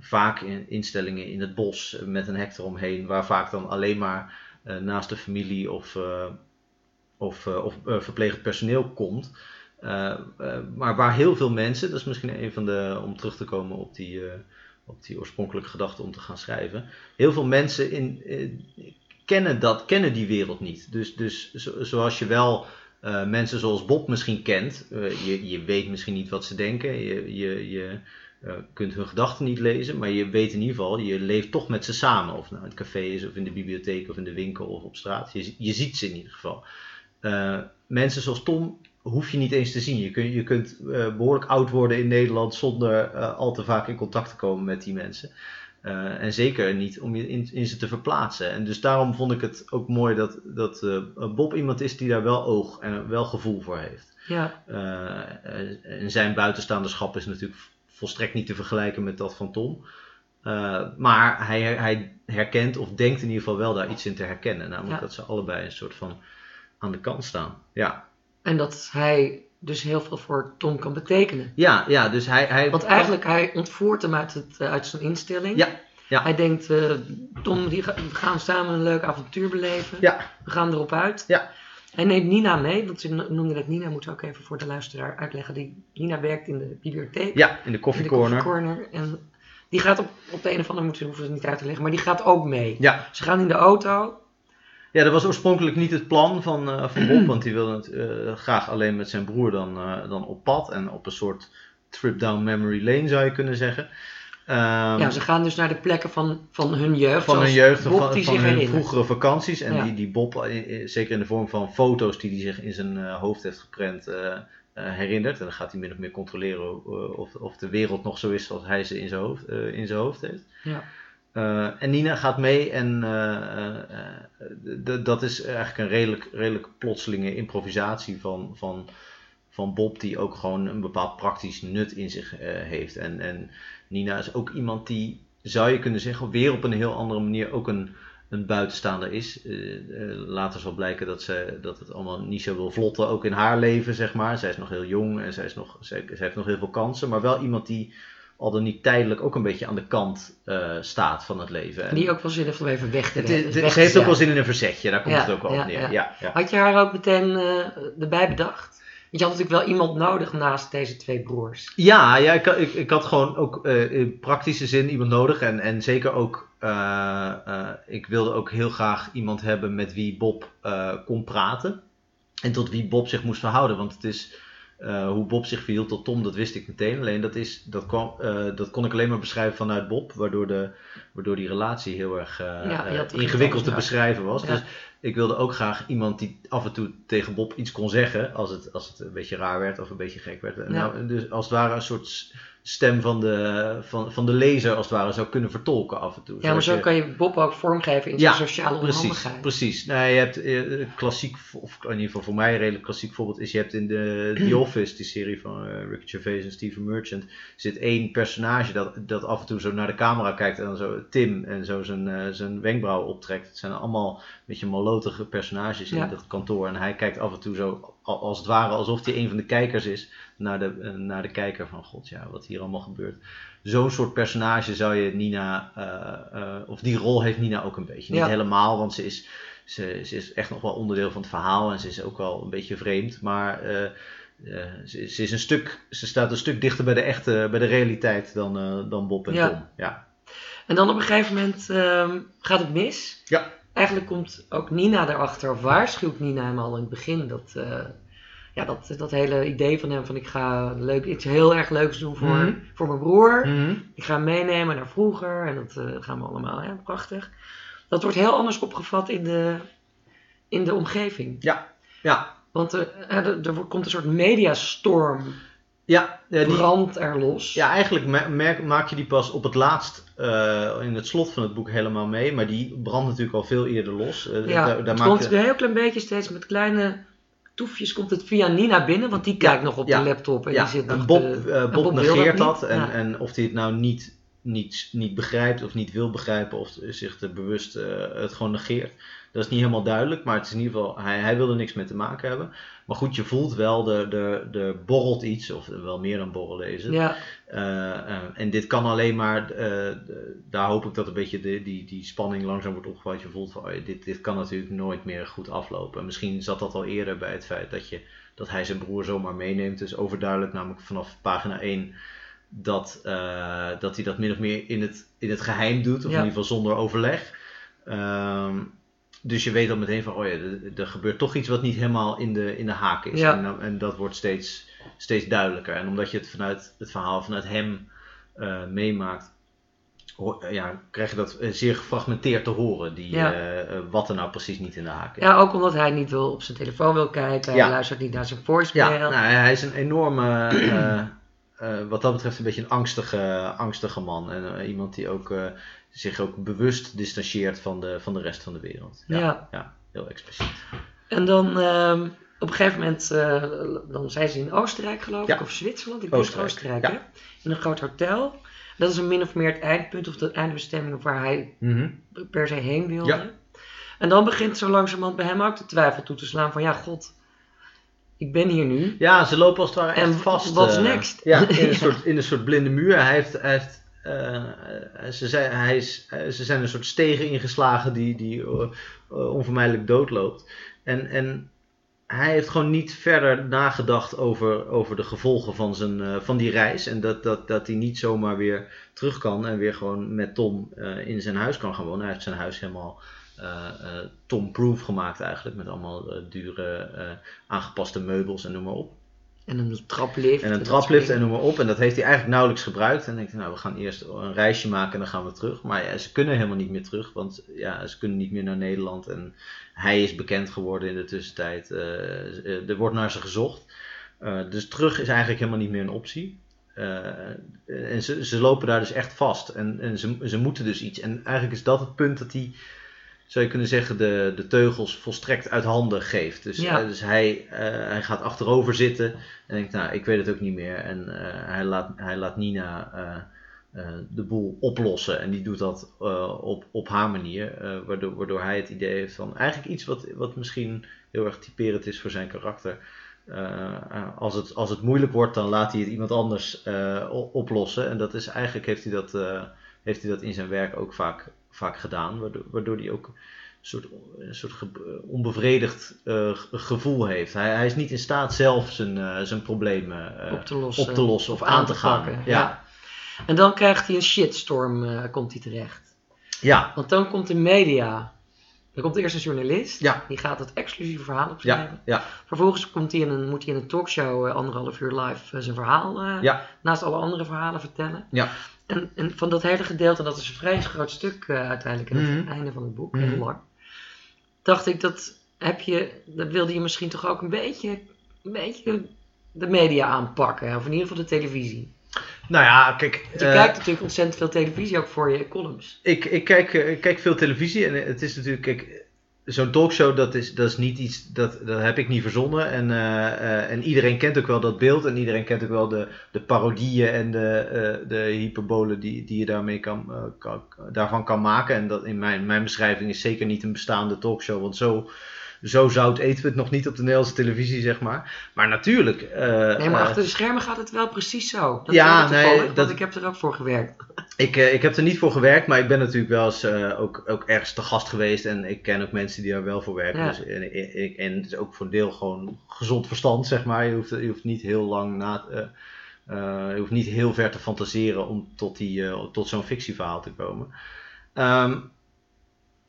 vaak in instellingen in het bos met een hek eromheen, waar vaak dan alleen maar naast de familie of, of, of verplegend personeel komt. Eh, eh, maar waar heel veel mensen, dat is misschien een van de, om terug te komen op die, eh, op die oorspronkelijke gedachte om te gaan schrijven. Heel veel mensen in, kennen, dat, kennen die wereld niet. Dus, dus zo- zoals je wel mensen zoals Bob misschien kent, je, je weet misschien niet wat ze denken, je, je, je kunt hun gedachten niet lezen, maar je weet in ieder geval, je leeft toch met ze samen. Of nou in het café is, of in de bibliotheek, of in de winkel, of op straat. Je, je ziet ze in ieder geval. Mensen zoals Tom hoef je niet eens te zien. Je, kun, je kunt eh, behoorlijk oud worden in Nederland zonder eh, al te vaak in contact te komen met die mensen. Eh, en zeker niet om je in, in ze te verplaatsen. En dus daarom vond ik het ook mooi dat, dat Bob iemand is die daar wel oog en wel gevoel voor heeft. Ja, en zijn buitenstaanderschap is natuurlijk volstrekt niet te vergelijken met dat van Tom. Maar hij, hij herkent of denkt in ieder geval wel daar iets in te herkennen. Namelijk Ja. dat ze allebei een soort van aan de kant staan. Ja, en dat hij dus heel veel voor Tom kan betekenen. ja, ja dus hij... hij Want eigenlijk, hij ontvoert hem uit, het, eh, uit zijn instelling. Ja, ja. Hij denkt, eh, Tom, die ga- we gaan samen een leuk avontuur beleven. Ja, We gaan erop uit. Ja. Hij neemt Nina mee, want ze noemde dat Nina, moeten we ook even voor de luisteraar uitleggen. Die, Nina werkt in de bibliotheek. ja, in de koffiecorner. En die gaat op, op de een of andere manier, hoeven het niet uit te leggen, maar die gaat ook mee. Ja. Ze gaan in de auto. Ja, dat was oorspronkelijk niet het plan van, eh, van Bob, want hij wilde het eh, graag alleen met zijn broer dan, eh, dan op pad en op een soort trip down memory lane zou je kunnen zeggen. Ehm, ja, ze gaan dus naar de plekken van, van hun jeugd. van hun jeugd Bob van, die hun herinnert. vroegere vakanties. En Ja. die, die Bob, zeker in de vorm van foto's die hij zich in zijn hoofd heeft geprent, herinnert. En dan gaat hij min of meer controleren of, of de wereld nog zo is zoals hij ze in zijn hoofd, in zijn hoofd heeft. Ja. Eh, en Nina gaat mee en eh, eh, dat is eigenlijk een redelijk, redelijk plotselinge improvisatie van, van, van Bob, die ook gewoon een bepaald praktisch nut in zich heeft. En, en Nina is ook iemand die, zou je kunnen zeggen, weer op een heel andere manier ook een, een buitenstaander is. Eh, later zal blijken dat, ze, dat het allemaal niet zo wil vlotten, ook in haar leven, zeg maar. Zij is nog heel jong en zij, is nog, zij heeft nog heel veel kansen, maar wel iemand die al dan niet tijdelijk ook een beetje aan de kant eh, staat van het leven. En Die ook wel zin heeft om even weg te het, rennen. ze heeft ook wel zin in een verzetje, daar komt Ja, het ook wel ja, neer. ja. Had je haar ook meteen eh, erbij bedacht? je had natuurlijk wel iemand nodig naast deze twee broers. Ja, ja ik, ik, ik had gewoon ook uh, in praktische zin iemand nodig. En, en zeker ook, ik wilde ook heel graag iemand hebben met wie Bob kon praten. En tot wie Bob zich moest verhouden. Want het is uh, hoe Bob zich verhield tot Tom, dat wist ik meteen. Alleen dat, is, dat, kwam, uh, dat kon ik alleen maar beschrijven vanuit Bob, waardoor, de, waardoor die relatie heel erg uh, ja, ingewikkeld te beschrijven was. Ja. Dus ik wilde ook graag iemand die af en toe tegen Bob iets kon zeggen, als het, als het een beetje raar werd of een beetje gek werd. Ja. Nou, dus als het ware een soort stem van de, van, van de lezer als het ware zou kunnen vertolken af en toe. Ja, maar zo kan je Bob ook vormgeven in zijn sociale onhandigheid. Precies, nee, je hebt uh, klassiek, of in ieder geval voor mij een redelijk klassiek voorbeeld is, je hebt in de The Office, die serie van uh, Ricky Gervais en Steven Merchant, zit één personage dat, dat af en toe zo naar de camera kijkt en dan zo Tim en zo zijn, uh, zijn wenkbrauw optrekt. Het zijn allemaal een beetje malotige personages in ja. dat kantoor en hij kijkt af en toe zo als het ware alsof hij een van de kijkers is naar de, uh, naar de kijker van god ja, wat hier allemaal gebeurt. Zo'n soort personage zou je Nina, uh, uh, of die rol heeft Nina ook een beetje. Niet ja. helemaal, want ze is, ze, ze, is echt nog wel onderdeel van het verhaal en ze is ook wel een beetje vreemd, maar ze, ze, is een stuk, ze staat een stuk dichter bij de echte, bij de realiteit dan, dan Bob en ja. Tom. Ja. En dan op een gegeven moment um, gaat het mis. Ja. Eigenlijk komt ook Nina erachter, of waarschuwt Nina hem al in het begin dat, uh, ja, dat, dat hele idee van hem van ik ga leuk, iets heel erg leuks doen voor, Mhm. voor mijn broer. Mm-hmm. Ik ga hem meenemen naar vroeger en dat uh, gaan we allemaal, hè, prachtig. Dat wordt heel anders opgevat in de, in de omgeving. Ja, ja. Want er, er, er komt een soort mediastorm Ja, ja, die, brand er los. ja eigenlijk merk, maak je die pas op het laatst uh, in het slot van het boek helemaal mee. Maar die brandt natuurlijk al veel eerder los. Uh, Ja, daar, daar het maak komt je- een heel klein beetje steeds met kleine toefjes komt het via Nina binnen, want die kijkt nog op ja, de laptop en die zit en nog Bob, eh, en Bob, negeert dat. En, en of hij het nou niet, niet, niet begrijpt of niet wil begrijpen of zich er bewust eh, het gewoon negeert. Dat is niet helemaal duidelijk, maar het is in ieder geval, hij, hij wil er niks mee te maken hebben. Maar goed, je voelt wel, er, er, er borrelt iets, of wel meer dan borrelen is het. ja, Eh, eh, en dit kan alleen maar, eh, de- daar hoop ik dat een beetje de, die, die spanning langzaam wordt opgebouwd. Je voelt van, oh dit, dit kan natuurlijk nooit meer goed aflopen. Misschien zat dat al eerder bij het feit dat, je, dat hij zijn broer zomaar meeneemt. Dus overduidelijk, namelijk vanaf pagina 1, dat, dat hij dat min of meer in het, in het geheim doet. Of Ja. in ieder geval zonder overleg. Ehm, dus je weet dan meteen van, oh ja, er, er gebeurt toch iets wat niet helemaal in de, in de haak is. Ja. En, en dat wordt steeds, steeds duidelijker. En omdat je het vanuit het verhaal vanuit hem eh, meemaakt, eh, ja, krijg je dat eh, zeer gefragmenteerd te horen. Die, Ja. wat er nou precies niet in de haak is. ja, ook omdat hij niet wil op zijn telefoon wil kijken, Ja. hij luistert niet naar zijn voicemail. Ja, nou, hij is een enorme, eh, wat dat betreft, een beetje een angstige, angstige man. En eh, iemand die ook, eh, zich ook bewust distancieert van de, van de rest van de wereld. Ja, Ja. ja, heel expliciet. En dan ehm, op een gegeven moment, dan zijn ze in Oostenrijk geloof ik, of Zwitserland, ik Oostenrijk, Oostenrijk, ja. in een groot hotel. Dat is een min of meer het eindpunt of de eindbestemming waar hij Mhm. per se heen wilde. Ja. En dan begint zo langzamerhand bij hem ook de twijfel toe te slaan van ja, god, ik ben hier nu. Ja, ze lopen als het ware echt En vast. what's eh, next? Ja, in een. Soort, in een soort blinde muur. Hij heeft, hij heeft, eh, ze, zijn, hij is, eh, ze zijn een soort stegen ingeslagen die, die onvermijdelijk doodloopt. En, en hij heeft gewoon niet verder nagedacht over, over de gevolgen van, zijn, van die reis. En dat, dat, dat hij niet zomaar weer terug kan en weer gewoon met Tom in zijn huis kan gaan wonen. Hij heeft zijn huis helemaal Tom-proof gemaakt eigenlijk. Met allemaal eh, dure eh, aangepaste meubels en noem maar op. En een traplift. En een traplift en noem maar op. En dat heeft hij eigenlijk nauwelijks gebruikt. En dan denk ik, nou, we gaan eerst een reisje maken en dan gaan we terug. Maar ja, ze kunnen helemaal niet meer terug, want ja, ze kunnen niet meer naar Nederland. En hij is bekend geworden in de tussentijd. Eh, er wordt naar ze gezocht. Eh, dus terug is eigenlijk helemaal niet meer een optie. Eh, en ze, ze lopen daar dus echt vast. En, en ze, ze moeten dus iets. En eigenlijk is dat het punt dat hij, zou je kunnen zeggen, de, de teugels volstrekt uit handen geeft. Dus, Ja. eh, dus hij, eh, hij gaat achterover zitten en denkt, nou, ik weet het ook niet meer. En eh, hij, laat, hij laat Nina de boel oplossen. En die doet dat op, op haar manier. waardoor, waardoor hij het idee heeft van eigenlijk iets wat, wat misschien heel erg typerend is voor zijn karakter. Als, het, als het moeilijk wordt, dan laat hij het iemand anders oplossen. En dat is eigenlijk heeft hij dat, heeft hij dat in zijn werk ook vaak, vaak gedaan. Waardoor, waardoor hij ook soort, een soort onbevredigd eh, ge- gevoel heeft. Hij, hij is niet in staat zelf zijn, eh, zijn problemen eh, op te lossen. op te lossen of, aan aan te te gaan. pakken, Ja. ja. En dan krijgt hij een shitstorm, komt hij terecht. Ja. Want dan komt de media. Er komt eerst een journalist, Ja. die gaat het exclusieve verhaal opschrijven. Ja. Ja. Vervolgens komt hij in een, moet hij in een talkshow anderhalf uur live zijn verhaal naast alle andere verhalen vertellen. Ja. En, en van dat hele gedeelte, dat is een vrij groot stuk eh, uiteindelijk in het Mhm. einde van het boek, Mhm. heel lang. Dacht ik, dat heb je, dat wilde je misschien toch ook een beetje, een beetje de media aanpakken, of in ieder geval de televisie. Nou ja, kijk. Want je eh, kijkt natuurlijk ontzettend veel televisie ook voor je columns. Ik, ik, kijk, eh, ik kijk veel televisie en het is natuurlijk, kijk, zo'n talkshow dat is, dat is niet iets, dat, dat heb ik niet verzonnen. En, eh, eh, en iedereen kent ook wel dat beeld en iedereen kent ook wel de, de parodieën en de, eh, de hyperbolen die, die je daarmee kan, kan, daarvan kan maken. En dat in mijn, mijn beschrijving is zeker niet een bestaande talkshow, want zo, zo zout eten we het nog niet op de Nederlandse televisie, zeg maar. Maar natuurlijk. eh, Nee, maar eh, achter de schermen gaat het wel precies zo. Dat Ja, nee, want dat- ik heb er ook voor gewerkt. Ik, eh, ik heb er niet voor gewerkt, maar ik ben natuurlijk wel eens ook, ook ergens te gast geweest. En ik ken ook mensen die daar wel voor werken. Ja. Dus, en, en het is ook voor een deel gewoon gezond verstand, zeg maar. Je hoeft, je hoeft niet heel lang na. je hoeft niet heel ver te fantaseren om tot, die, tot zo'n fictieverhaal te komen. Ehm,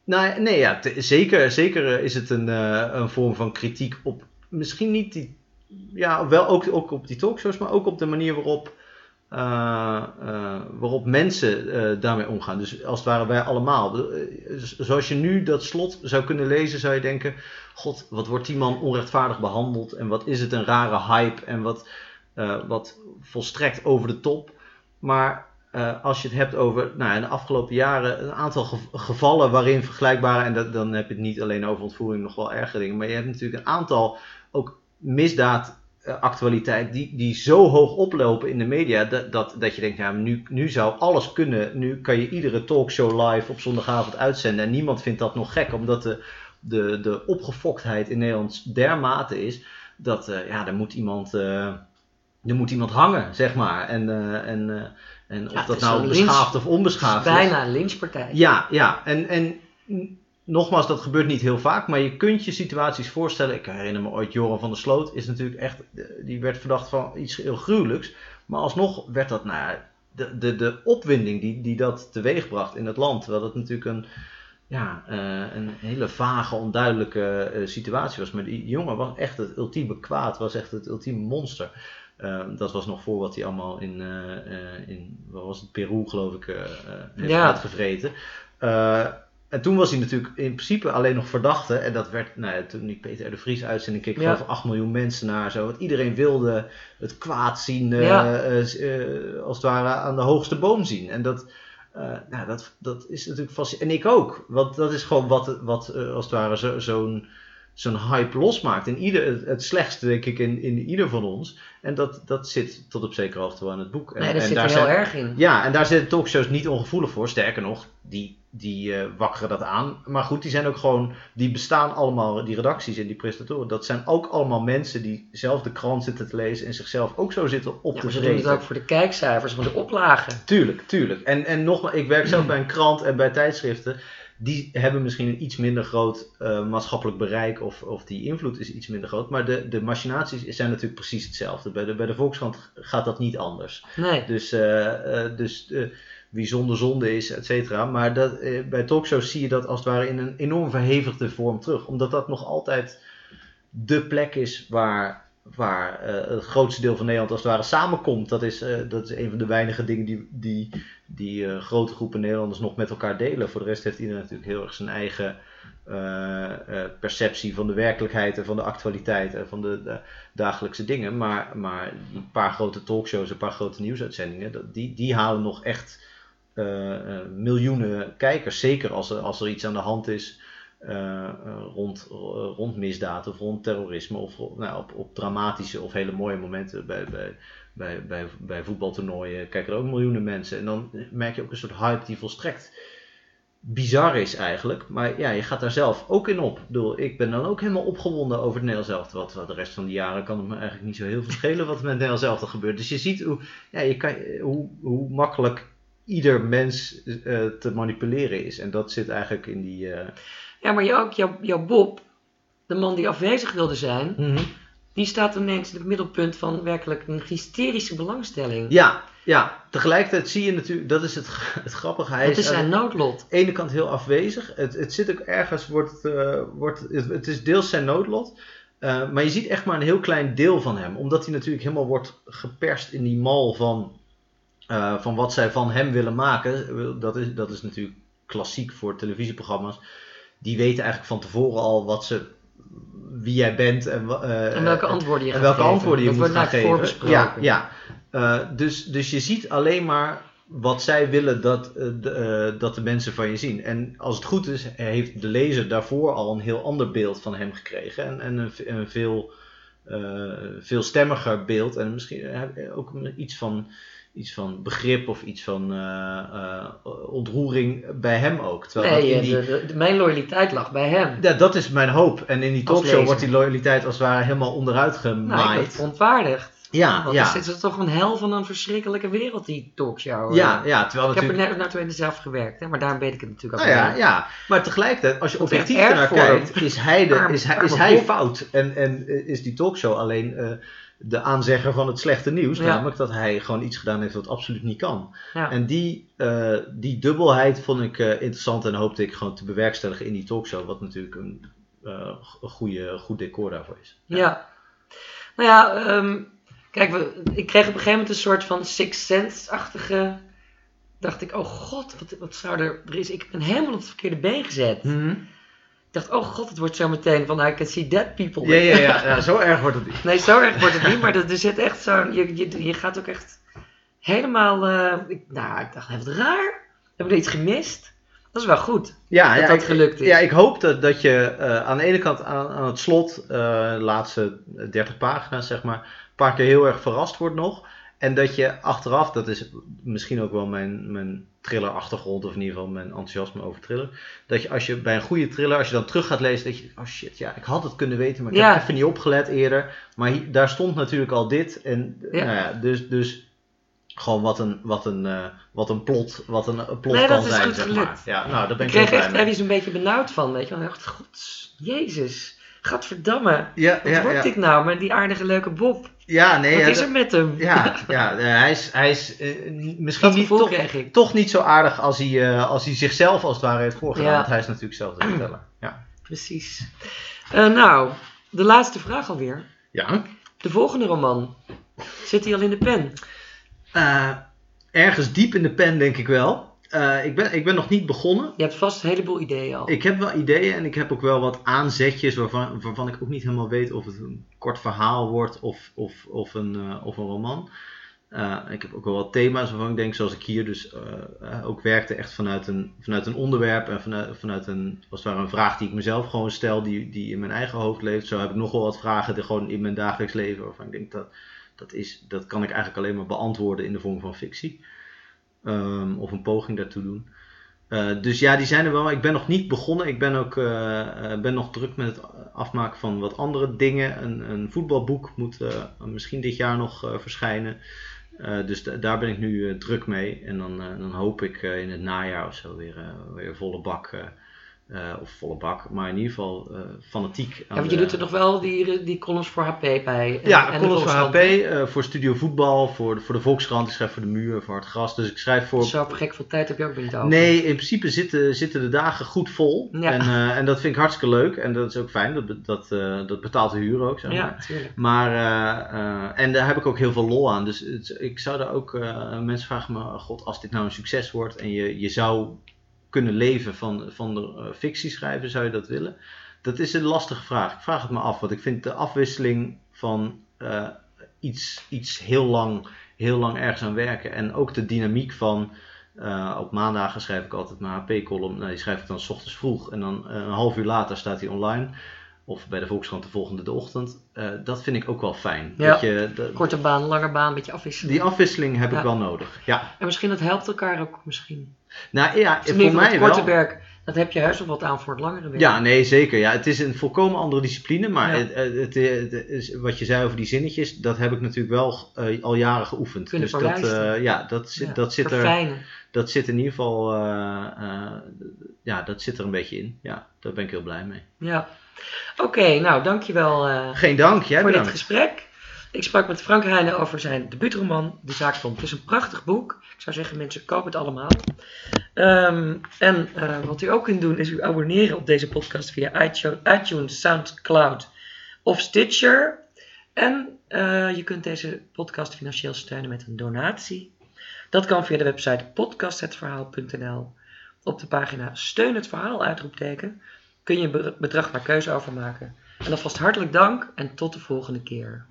nou, nee, ja, zeker, zeker eh, is het een, eh, een vorm van kritiek op. Misschien niet die. Ja, wel ook, ook op die talkshows, maar ook op de manier waarop eh, waarop mensen daarmee omgaan. Dus als het ware wij allemaal. Zoals je nu dat slot zou kunnen lezen, zou je denken: God, wat wordt die man onrechtvaardig behandeld? En wat is het een rare hype? En wat, wat volstrekt over de top. Maar eh, als je het hebt over nou, de afgelopen jaren een aantal gev- gevallen waarin vergelijkbare, en dat, dan heb je het niet alleen over ontvoering, nog wel ergere dingen, maar je hebt natuurlijk een aantal ook misdaadactualiteit die, die zo hoog oplopen in de media dat, dat, dat je denkt, ja, nu, nu zou alles kunnen. Nu kan je iedere talkshow live op zondagavond uitzenden en niemand vindt dat nog gek, omdat de, de, de opgefoktheid in Nederland dermate is dat eh, ja, er moet iemand. eh, er moet iemand hangen, zeg maar. En, eh, en, eh, en of dat nou beschaafd lynch- of onbeschaafd is bijna een lynchpartij. Ja, ja. En, en nogmaals, dat gebeurt niet heel vaak, maar je kunt je situaties voorstellen. Ik herinner me ooit Joran van der Sloot, is natuurlijk echt, eh, die werd verdacht van iets heel gruwelijks. Maar alsnog werd dat, nou ja, de, de, de opwinding die, die dat teweegbracht in het land. Terwijl dat natuurlijk een, ja, eh, een hele vage, onduidelijke eh, situatie was. Maar die jongen was echt het ultieme kwaad, was echt het ultieme monster. Eh, dat was nog voor wat hij allemaal in, eh, eh, in wat was het, Peru geloof ik, eh, heeft Ja. uitgevreten. En toen was hij natuurlijk in principe alleen nog verdachte. En dat werd, nou ja, toen die Peter R. de Vries uitzending keek, Ja. geloof ik 8 miljoen mensen naar. Zo. Want iedereen wilde het kwaad zien, als het ware aan de hoogste boom zien. En dat, nou, dat, dat is natuurlijk fascinerend. En ik ook, want dat is gewoon wat, wat als het ware zo- zo'n hype losmaakt. In ieder, het, het slechtste, denk ik, in, in ieder van ons. En dat, dat zit tot op zekere hoogte wel in het boek. En, Nee, dat en zit daar er heel zijn- erg in. ja, en daar zijn talkshows niet ongevoelig voor. Sterker nog, die, die eh, wakkeren dat aan. Maar goed, die zijn ook gewoon, die bestaan allemaal, die redacties en die presentatoren. Dat zijn ook allemaal mensen die zelf de krant zitten te lezen en zichzelf ook zo zitten op Ja, te maar ze doen het ook voor de kijkcijfers, voor de oplagen. Tuurlijk, tuurlijk. En, en nogmaals, ik werk zelf bij een krant en bij tijdschriften. Die hebben misschien een iets minder groot eh, maatschappelijk bereik of, of die invloed is iets minder groot. Maar de, de machinaties zijn natuurlijk precies hetzelfde. Bij de, bij de Volkskrant gaat dat niet anders. Nee. Dus, eh, eh, dus wie zonder zonde is, et cetera. Maar dat, bij talkshows zie je dat als het ware in een enorm verhevigde vorm terug. Omdat dat nog altijd de plek is waar, waar eh, het grootste deel van Nederland als het ware samenkomt. Dat is, eh, dat is een van de weinige dingen die, die, die eh, grote groepen Nederlanders nog met elkaar delen. Voor de rest heeft iedereen natuurlijk heel erg zijn eigen perceptie van de werkelijkheid en van de actualiteit en van de, de dagelijkse dingen. Maar, maar een paar grote talkshows, een paar grote nieuwsuitzendingen, dat, die, die halen nog echt miljoenen kijkers. Zeker als er, als er iets aan de hand is eh, eh, rond, eh, rond misdaad of rond terrorisme of nou, op, op dramatische of hele mooie momenten bij, bij, bij, bij, voetbaltoernooien kijken er ook miljoenen mensen. En dan merk je ook een soort hype die volstrekt bizar is eigenlijk. Maar ja, je gaat daar zelf ook in op. Ik bedoel, ik ben dan ook helemaal opgewonden over het Nederlands. Wat, de rest van die jaren kan het me eigenlijk niet zo heel veel schelen wat er met het Nederlands elftal gebeurt. Dus je ziet hoe, ja, je kan, hoe, hoe makkelijk ieder mens te manipuleren is. En dat zit eigenlijk in die... Ja, maar je ook, jouw, jouw Bob, de man die afwezig wilde zijn, Mhm. die staat ineens in het middelpunt van werkelijk een hysterische belangstelling. Ja, ja, tegelijkertijd zie je natuurlijk, dat is het, het grappige. Hij het is aan zijn noodlot. de ene kant heel afwezig. Het, het zit ook ergens, wordt, het, eh, wordt, het, het is deels zijn noodlot. eh, maar je ziet echt maar een heel klein deel van hem. Omdat hij natuurlijk helemaal wordt geperst in die mal van, eh, van wat zij van hem willen maken. Dat is, dat is natuurlijk klassiek voor televisieprogramma's. Die weten eigenlijk van tevoren al wat ze, wie jij bent en, eh, En welke antwoorden je en welke geven. antwoorden je dat moet gaan geven. Ja, ja. Eh, dus, dus je ziet alleen maar wat zij willen dat, eh, de, eh, dat de mensen van je zien. En als het goed is, heeft de lezer daarvoor al een heel ander beeld van hem gekregen. En, en een, een veel, eh, veel stemmiger beeld. En misschien eh, ook iets van, iets van begrip of iets van eh, eh, ontroering bij hem ook. Terwijl dat Nee, in eh, die, de, de- de- mijn loyaliteit lag bij hem. ja, dat is mijn hoop. En in die talkshow wordt die loyaliteit als het ware helemaal onderuit Nou, gemaaid. verontwaardigd. ja, Want ja. het is toch een hel van een verschrikkelijke wereld, die talkshow. Ja, ja, terwijl Ik heb er natuurlijk... net nou zelf gewerkt, hè, maar daarom weet ik het natuurlijk ook Nou ja, wel. ja, maar tegelijkertijd, als je objectief ernaar voor kijkt, is hij, de, Arme- is hij, is hij fout. En, en is die talkshow alleen de aanzegger van het slechte nieuws. Ja. Namelijk dat hij gewoon iets gedaan heeft wat absoluut niet kan. Ja. En die, eh, die dubbelheid vond ik eh, interessant en hoopte ik gewoon te bewerkstelligen in die talkshow. Wat natuurlijk een, eh, een goede, goed decor daarvoor is. Ja. Nou ja, ehm, kijk, we, ik kreeg op een gegeven moment een soort van Six Sense-achtige... Dacht ik, oh god, wat, wat zou er... er is, ik ben helemaal op het verkeerde been gezet. Mhm. Dacht, oh god, het wordt zo meteen van I can see dead people. Ja, ja, ja, ja, zo erg wordt het niet. Nee, zo erg wordt het niet, maar er er zit echt zo... Je, je, je gaat ook echt helemaal... eh, ik, nou, ik dacht, hé, wat raar. Heb ik er iets gemist? Dat is wel goed. Ja, dat ja, dat gelukt is. Ja, ik hoop dat, dat je eh, aan de ene kant aan, aan het slot, eh, de laatste 30 pagina's zeg maar, een paar keer heel erg verrast wordt nog. En dat je achteraf, dat is misschien ook wel mijn, mijn thriller-achtergrond, of in ieder geval mijn enthousiasme over thriller. Dat je als je bij een goede thriller, als je dan terug gaat lezen, dat je, oh shit, ja, ik had het kunnen weten, maar ik Ja. heb even niet opgelet eerder. Maar hier, daar stond natuurlijk al dit. En Ja. nou ja, dus, dus gewoon wat een, wat een, eh, wat een plot, wat een, plot Nee, kan zijn, zeg gelukt. maar. Ja, nou, daar ben Ik ik kreeg echt ergens een beetje benauwd van, weet je wel. Ik dacht, god, jezus, gadverdamme. Ja, Wat ja, wordt ja. dit nou met die aardige leuke Bob? Ja, nee, Wat ja, is er met hem? ja, ja, eh, hij is, hij is eh, misschien niet, toch, toch niet zo aardig als hij, eh, als hij zichzelf als het ware heeft voorgedaan. Ja. Want hij is natuurlijk zelf de verteller. Ja. Precies. Nou, de laatste vraag alweer. ja. De volgende roman. Zit hij al in de pen? Ergens diep in de pen denk ik wel. Eh, ik, ben, ik ben nog niet begonnen. Je hebt vast een heleboel ideeën al. Ik heb wel ideeën en ik heb ook wel wat aanzetjes waarvan, waarvan ik ook niet helemaal weet of het een kort verhaal wordt of, of, of, een, eh, of een roman. Eh, ik heb ook wel wat thema's waarvan ik denk, zoals ik hier dus ook werkte, echt vanuit een, vanuit een onderwerp en vanuit, vanuit een, als het ware een vraag die ik mezelf gewoon stel, die, die in mijn eigen hoofd leeft. Zo heb ik nog wel wat vragen die gewoon in mijn dagelijks leven waarvan ik denk dat, dat, is, dat kan ik eigenlijk alleen maar beantwoorden in de vorm van fictie. Ehm, of een poging daartoe doen. Eh, dus ja, die zijn er wel. Ik ben nog niet begonnen. Ik ben ook eh, eh, ben nog druk met het afmaken van wat andere dingen. Een, een voetbalboek moet misschien dit jaar nog verschijnen. Dus da- daar ben ik nu druk mee. En dan, dan hoop ik in het najaar of zo weer, weer volle bak. Eh, eh, of volle bak, maar in ieder geval eh, fanatiek. Ja, want je de- doet er nog wel die, die columns voor HP bij. En, ja, en columns voor HP, eh, voor Studio Voetbal, voor de, voor de Volkskrant. Ik schrijf voor de Muur, voor het Gras. Dus ik schrijf voor Zo gek veel tijd heb je ook weer niet over. Nee, in principe zitten, zitten de dagen goed vol. Ja. En, eh, en dat vind ik hartstikke leuk. En dat is ook fijn. Dat, dat, eh, dat betaalt de huur ook, zeg maar. Ja, tuurlijk. Maar, eh, eh, en daar heb ik ook heel veel lol aan. Dus het- ik zou daar ook, eh, mensen vragen me, oh god, als dit nou een succes wordt en je, je zou kunnen leven van, van de eh, fictie schrijven, zou je dat willen? Dat is een lastige vraag. Ik vraag het me af, want ik vind de afwisseling van eh, iets, iets heel lang, heel lang ergens aan werken en ook de dynamiek van, eh, op maandagen schrijf ik altijd mijn HP-column, nou, die schrijf ik dan s ochtends vroeg en dan een half uur later staat die online. Of bij de Volkskrant de volgende de ochtend. Dat vind ik ook wel fijn. Ja. Dat je, de- Korte baan, lange baan, een beetje afwisselen. die afwisseling heb Ja. ik wel nodig. Ja. En misschien dat helpt elkaar ook misschien. Nou ja, voor mij het korte wel. werk, dat heb je heus nog wat aan voor het langere werk. Ja, nee, zeker. Ja, het is een volkomen andere discipline. Maar Ja. het, het, het- het is, wat je zei over die zinnetjes, dat heb ik natuurlijk wel eh, al jaren geoefend. Kunnen dus dat, eh, ja, dat zit, Ja, dat, zit er, dat zit in ieder geval. eh, eh, ja, dat zit er een beetje in. Ja, daar ben ik heel blij mee. Ja. Oké, nou dankjewel Geen dank, jij voor bedankt. dit gesprek. Ik sprak met Frank Heijnen over zijn debuutroman De Zaak Tom. Het is een prachtig boek. Ik zou zeggen, mensen, koop het allemaal. Ehm, en uh, wat u ook kunt doen, is u abonneren op deze podcast via iTunes, Soundcloud of Stitcher. En uh, je kunt deze podcast financieel steunen met een donatie. Dat kan via de website podcasthetverhaal.nl. Op de pagina Steun het verhaal uitroepteken kun je een bedrag naar keuze overmaken. En alvast hartelijk dank en tot de volgende keer.